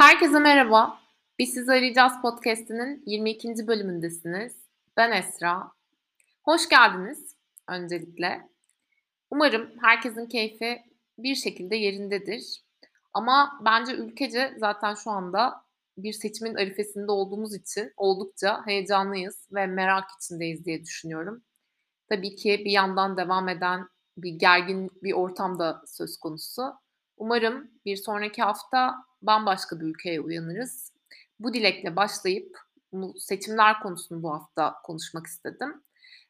Herkese merhaba. Biz Sizi Arayacağız podcast'inin 22. bölümündesiniz. Ben Esra. Hoş geldiniz öncelikle. Umarım herkesin keyfi bir şekilde yerindedir. Ama bence ülkece zaten şu anda bir seçimin arifesinde olduğumuz için oldukça heyecanlıyız ve merak içindeyiz diye düşünüyorum. Tabii ki bir yandan devam eden bir gergin bir ortam da söz konusu. Umarım bir sonraki hafta bambaşka bir ülkeye uyanırız. Bu dilekle başlayıp seçimler konusunu bu hafta konuşmak istedim.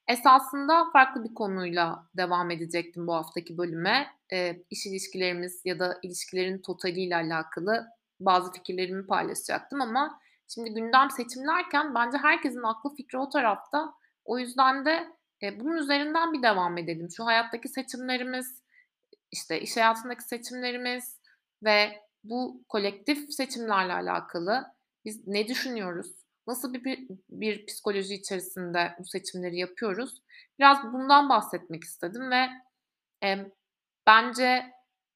Esasında farklı bir konuyla devam edecektim bu haftaki bölüme. E, iş ilişkilerimiz ya da ilişkilerin totaliyle alakalı bazı fikirlerimi paylaşacaktım ama şimdi gündem seçimlerken bence herkesin aklı fikri o tarafta. O yüzden de e, bunun üzerinden bir devam edelim. Şu hayattaki seçimlerimiz, işte iş hayatındaki seçimlerimiz ve bu kolektif seçimlerle alakalı biz ne düşünüyoruz? Nasıl bir, bir, bir psikoloji içerisinde bu seçimleri yapıyoruz? Biraz bundan bahsetmek istedim ve e, bence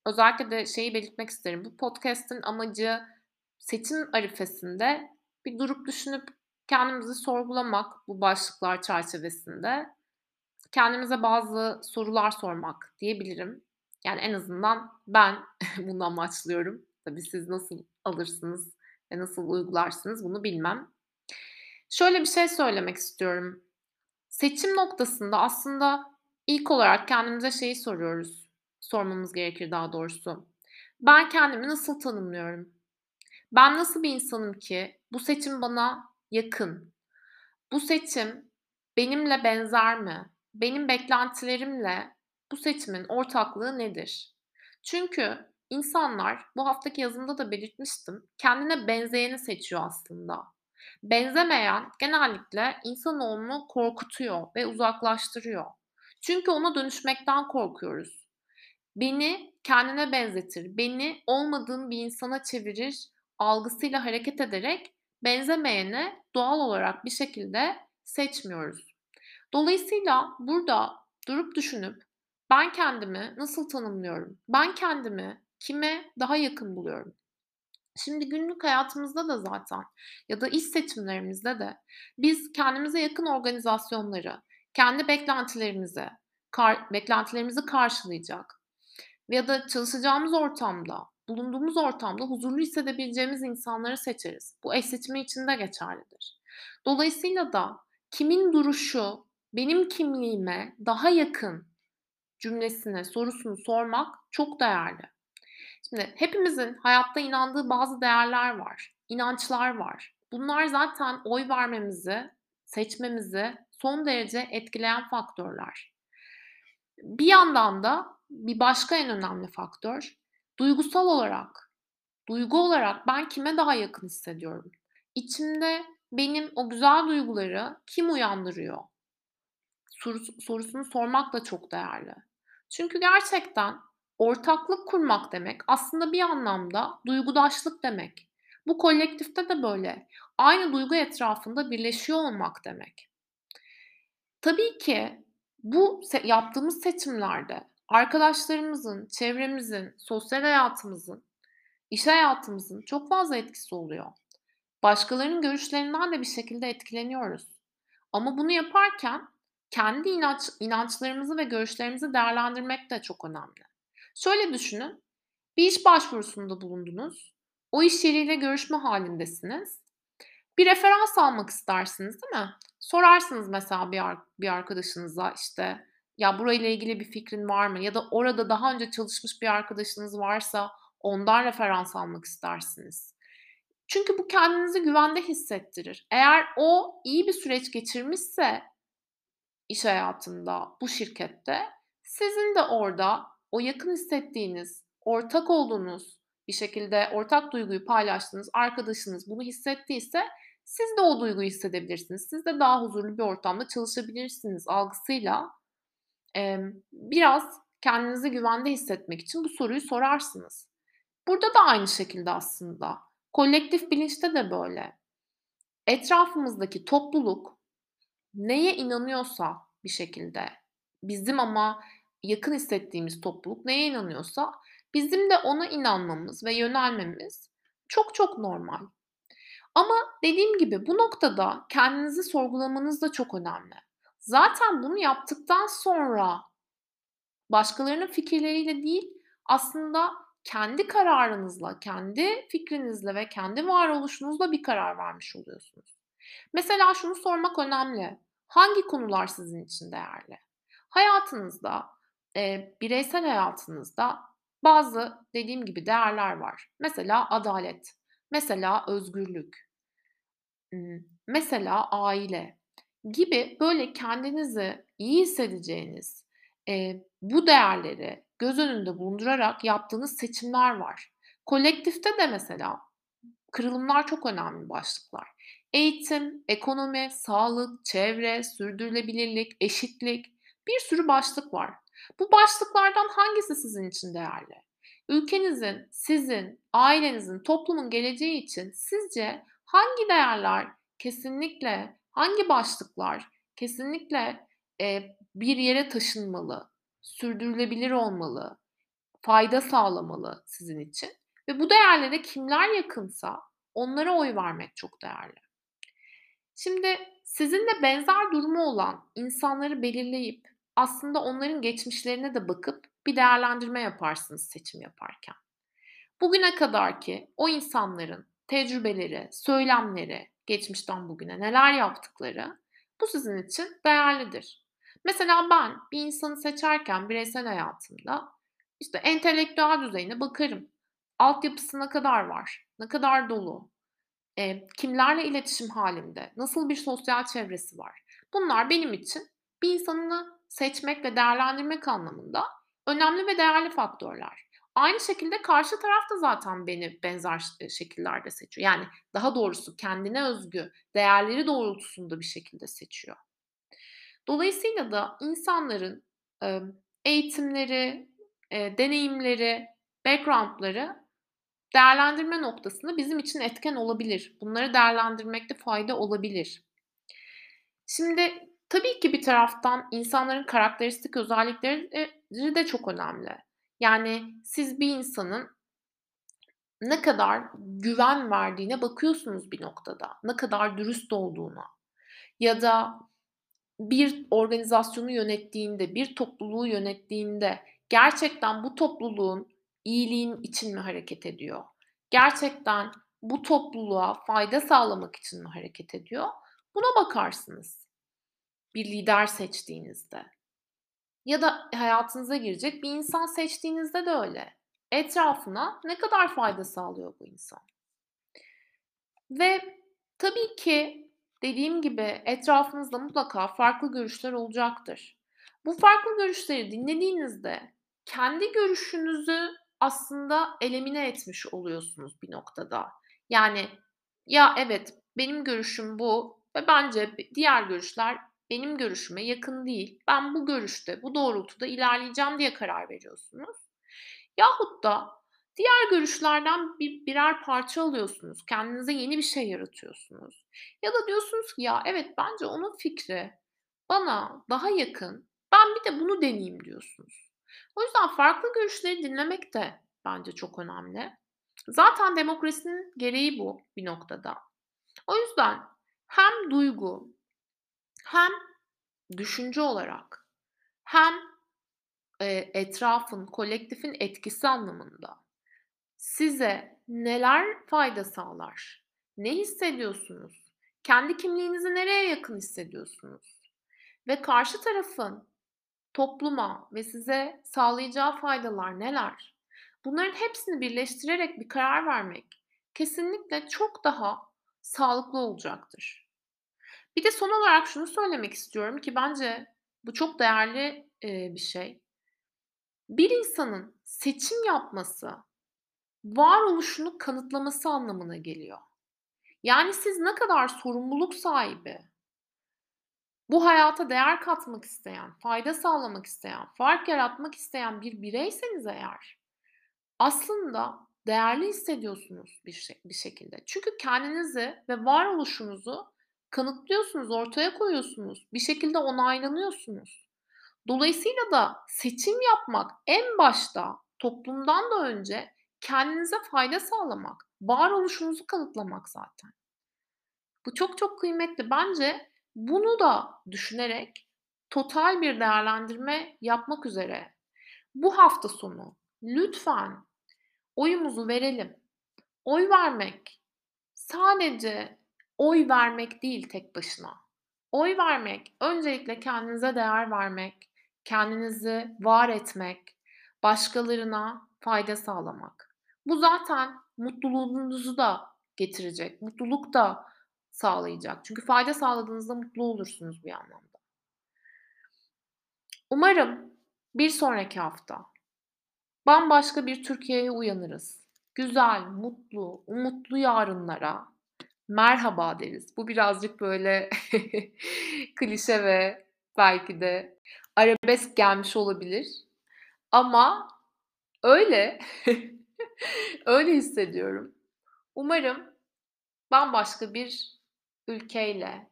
özellikle de şeyi belirtmek isterim. Bu podcast'in amacı seçim arifesinde bir durup düşünüp kendimizi sorgulamak bu başlıklar çerçevesinde. Kendimize bazı sorular sormak diyebilirim. Yani en azından ben bundan başlıyorum. Tabii siz nasıl alırsınız ve nasıl uygularsınız bunu bilmem. Şöyle bir şey söylemek istiyorum. Seçim noktasında aslında ilk olarak kendimize şeyi soruyoruz. Sormamız gerekir daha doğrusu. Ben kendimi nasıl tanımlıyorum? Ben nasıl bir insanım ki bu seçim bana yakın? Bu seçim benimle benzer mi? Benim beklentilerimle bu seçimin ortaklığı nedir? Çünkü İnsanlar bu haftaki yazımda da belirtmiştim. Kendine benzeyeni seçiyor aslında. Benzemeyen genellikle insanoğlunu korkutuyor ve uzaklaştırıyor. Çünkü ona dönüşmekten korkuyoruz. Beni kendine benzetir, beni olmadığım bir insana çevirir algısıyla hareket ederek benzemeyene doğal olarak bir şekilde seçmiyoruz. Dolayısıyla burada durup düşünüp ben kendimi nasıl tanımlıyorum? Ben kendimi kime daha yakın buluyorum? Şimdi günlük hayatımızda da zaten ya da iş seçimlerimizde de biz kendimize yakın organizasyonları, kendi beklentilerimizi, kar, beklentilerimizi karşılayacak ya da çalışacağımız ortamda, bulunduğumuz ortamda huzurlu hissedebileceğimiz insanları seçeriz. Bu eş seçimi için de geçerlidir. Dolayısıyla da kimin duruşu benim kimliğime daha yakın cümlesine sorusunu sormak çok değerli. Şimdi hepimizin hayatta inandığı bazı değerler var, inançlar var. Bunlar zaten oy vermemizi, seçmemizi son derece etkileyen faktörler. Bir yandan da bir başka en önemli faktör duygusal olarak, duygu olarak ben kime daha yakın hissediyorum? İçimde benim o güzel duyguları kim uyandırıyor? sorusunu sormak da çok değerli. Çünkü gerçekten Ortaklık kurmak demek aslında bir anlamda duygudaşlık demek. Bu kolektifte de böyle. Aynı duygu etrafında birleşiyor olmak demek. Tabii ki bu yaptığımız seçimlerde arkadaşlarımızın, çevremizin, sosyal hayatımızın, iş hayatımızın çok fazla etkisi oluyor. Başkalarının görüşlerinden de bir şekilde etkileniyoruz. Ama bunu yaparken kendi inanç, inançlarımızı ve görüşlerimizi değerlendirmek de çok önemli. Şöyle düşünün. Bir iş başvurusunda bulundunuz. O iş yeriyle görüşme halindesiniz. Bir referans almak istersiniz değil mi? Sorarsınız mesela bir, bir arkadaşınıza işte ya burayla ilgili bir fikrin var mı? Ya da orada daha önce çalışmış bir arkadaşınız varsa ondan referans almak istersiniz. Çünkü bu kendinizi güvende hissettirir. Eğer o iyi bir süreç geçirmişse iş hayatında, bu şirkette sizin de orada o yakın hissettiğiniz, ortak olduğunuz bir şekilde ortak duyguyu paylaştığınız arkadaşınız bunu hissettiyse siz de o duyguyu hissedebilirsiniz. Siz de daha huzurlu bir ortamda çalışabilirsiniz algısıyla e, biraz kendinizi güvende hissetmek için bu soruyu sorarsınız. Burada da aynı şekilde aslında. Kolektif bilinçte de böyle. Etrafımızdaki topluluk neye inanıyorsa bir şekilde bizim ama yakın hissettiğimiz topluluk neye inanıyorsa bizim de ona inanmamız ve yönelmemiz Çok çok normal. Ama dediğim gibi bu noktada kendinizi sorgulamanız da çok önemli. Zaten bunu yaptıktan sonra başkalarının fikirleriyle değil, aslında kendi kararınızla, kendi fikrinizle ve kendi varoluşunuzla bir karar vermiş oluyorsunuz. Mesela şunu sormak önemli. Hangi konular sizin için değerli? Hayatınızda, eee, bireysel hayatınızda bazı dediğim gibi değerler var. Mesela adalet, mesela özgürlük, mesela aile gibi böyle kendinizi iyi hissedeceğiniz, eee, bu değerleri göz önünde bulundurarak yaptığınız seçimler var. Kolektifte de mesela kırılımlar çok önemli başlıklar. Eğitim, ekonomi, sağlık, çevre, sürdürülebilirlik, eşitlik bir sürü başlık var. Bu başlıklardan hangisi sizin için değerli? Ülkenizin, sizin, ailenizin, toplumun geleceği için sizce hangi değerler kesinlikle, hangi başlıklar kesinlikle, eee, bir yere taşınmalı, sürdürülebilir olmalı, fayda sağlamalı sizin için ve bu değerlere kimler yakınsa onlara oy vermek çok değerli. Şimdi sizinle benzer durumu olan insanları belirleyip aslında onların geçmişlerine de bakıp bir değerlendirme yaparsınız seçim yaparken. Bugüne kadarki o insanların tecrübeleri, söylemleri, geçmişten bugüne neler yaptıkları bu sizin için değerlidir. Mesela ben bir insanı seçerken bireysel hayatımda işte entelektüel düzeyine bakarım. Altyapısı ne kadar var? Ne kadar dolu? Eee, kimlerle iletişim halinde? Nasıl bir sosyal çevresi var? Bunlar benim için bir insanı seçmek ve değerlendirmek anlamında önemli ve değerli faktörler. Aynı şekilde karşı taraf da zaten beni benzer ş şekillerde seçiyor. Yani daha doğrusu kendine özgü değerleri doğrultusunda bir şekilde seçiyor. Dolayısıyla da insanların, eğitimleri, eee, deneyimleri, background'ları değerlendirme noktasında bizim için etken olabilir. Bunları değerlendirmekte fayda olabilir. Şimdi tabii ki bir taraftan insanların karakteristik özellikleri de çok önemli. Yani siz bir insanın ne kadar güven verdiğine bakıyorsunuz bir noktada. Ne kadar dürüst olduğuna ya da bir organizasyonu yönettiğinde, bir topluluğu yönettiğinde gerçekten bu topluluğun iyiliğin için mi hareket ediyor? Gerçekten bu topluluğa fayda sağlamak için mi hareket ediyor? Buna bakarsınız bir lider seçtiğinizde. Ya da hayatınıza girecek bir insan seçtiğinizde de öyle. Etrafına ne kadar fayda sağlıyor bu insan? Ve tabii ki dediğim gibi etrafınızda mutlaka farklı görüşler olacaktır. Bu farklı görüşleri dinlediğinizde kendi görüşünüzü aslında elimine etmiş oluyorsunuz bir noktada. Yani ya evet benim görüşüm bu ve bence diğer görüşler benim görüşüme yakın değil. Ben bu görüşte, bu doğrultuda ilerleyeceğim diye karar veriyorsunuz. Yahut da diğer görüşlerden bir, birer parça alıyorsunuz. Kendinize yeni bir şey yaratıyorsunuz. Ya da diyorsunuz ki ya evet bence onun fikri bana daha yakın. Ben bir de bunu deneyeyim diyorsunuz. O yüzden farklı görüşleri dinlemek de bence çok önemli. Zaten demokrasinin gereği bu bir noktada. O yüzden hem duygu hem düşünce olarak hem, eee, etrafın, kolektifin etkisi anlamında size neler fayda sağlar? Ne hissediyorsunuz? Kendi kimliğinizi nereye yakın hissediyorsunuz? Ve karşı tarafın topluma ve size sağlayacağı faydalar neler? Bunların hepsini birleştirerek bir karar vermek kesinlikle çok daha sağlıklı olacaktır. Bir de son olarak şunu söylemek istiyorum ki bence bu çok değerli, bir şey. Bir insanın seçim yapması, varoluşunu kanıtlaması anlamına geliyor. Yani siz ne kadar sorumluluk sahibi, bu hayata değer katmak isteyen, fayda sağlamak isteyen, fark yaratmak isteyen bir bireyseniz eğer, aslında değerli hissediyorsunuz bir şey bir şekilde. Çünkü kendinizi ve varoluşunuzu kanıtlıyorsunuz, ortaya koyuyorsunuz. Bir şekilde onaylanıyorsunuz. Dolayısıyla da seçim yapmak en başta toplumdan da önce kendinize fayda sağlamak, varoluşunuzu kanıtlamak zaten. Bu çok çok kıymetli. Bence bunu da düşünerek total bir değerlendirme yapmak üzere bu hafta sonu lütfen oyumuzu verelim. Oy vermek sadece oy vermek değil tek başına. Oy vermek öncelikle kendinize değer vermek, kendinizi var etmek, başkalarına fayda sağlamak. Bu zaten mutluluğunuzu da getirecek. Mutluluk da sağlayacak. Çünkü fayda sağladığınızda mutlu olursunuz bir anlamda. Umarım bir sonraki hafta bambaşka bir Türkiye'ye uyanırız. Güzel, mutlu, umutlu yarınlara merhaba deriz. Bu birazcık böyle klişe ve belki de arabesk gelmiş olabilir. Ama öyle. öyle hissediyorum. Umarım bambaşka bir ülkeyle,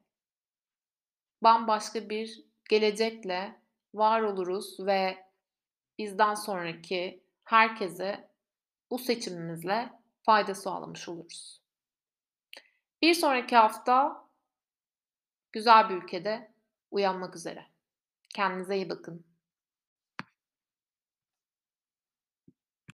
bambaşka bir gelecekle var oluruz ve bizden sonraki herkese bu seçimimizle fayda sağlamış oluruz. Bir sonraki hafta güzel bir ülkede uyanmak üzere. Kendinize iyi bakın.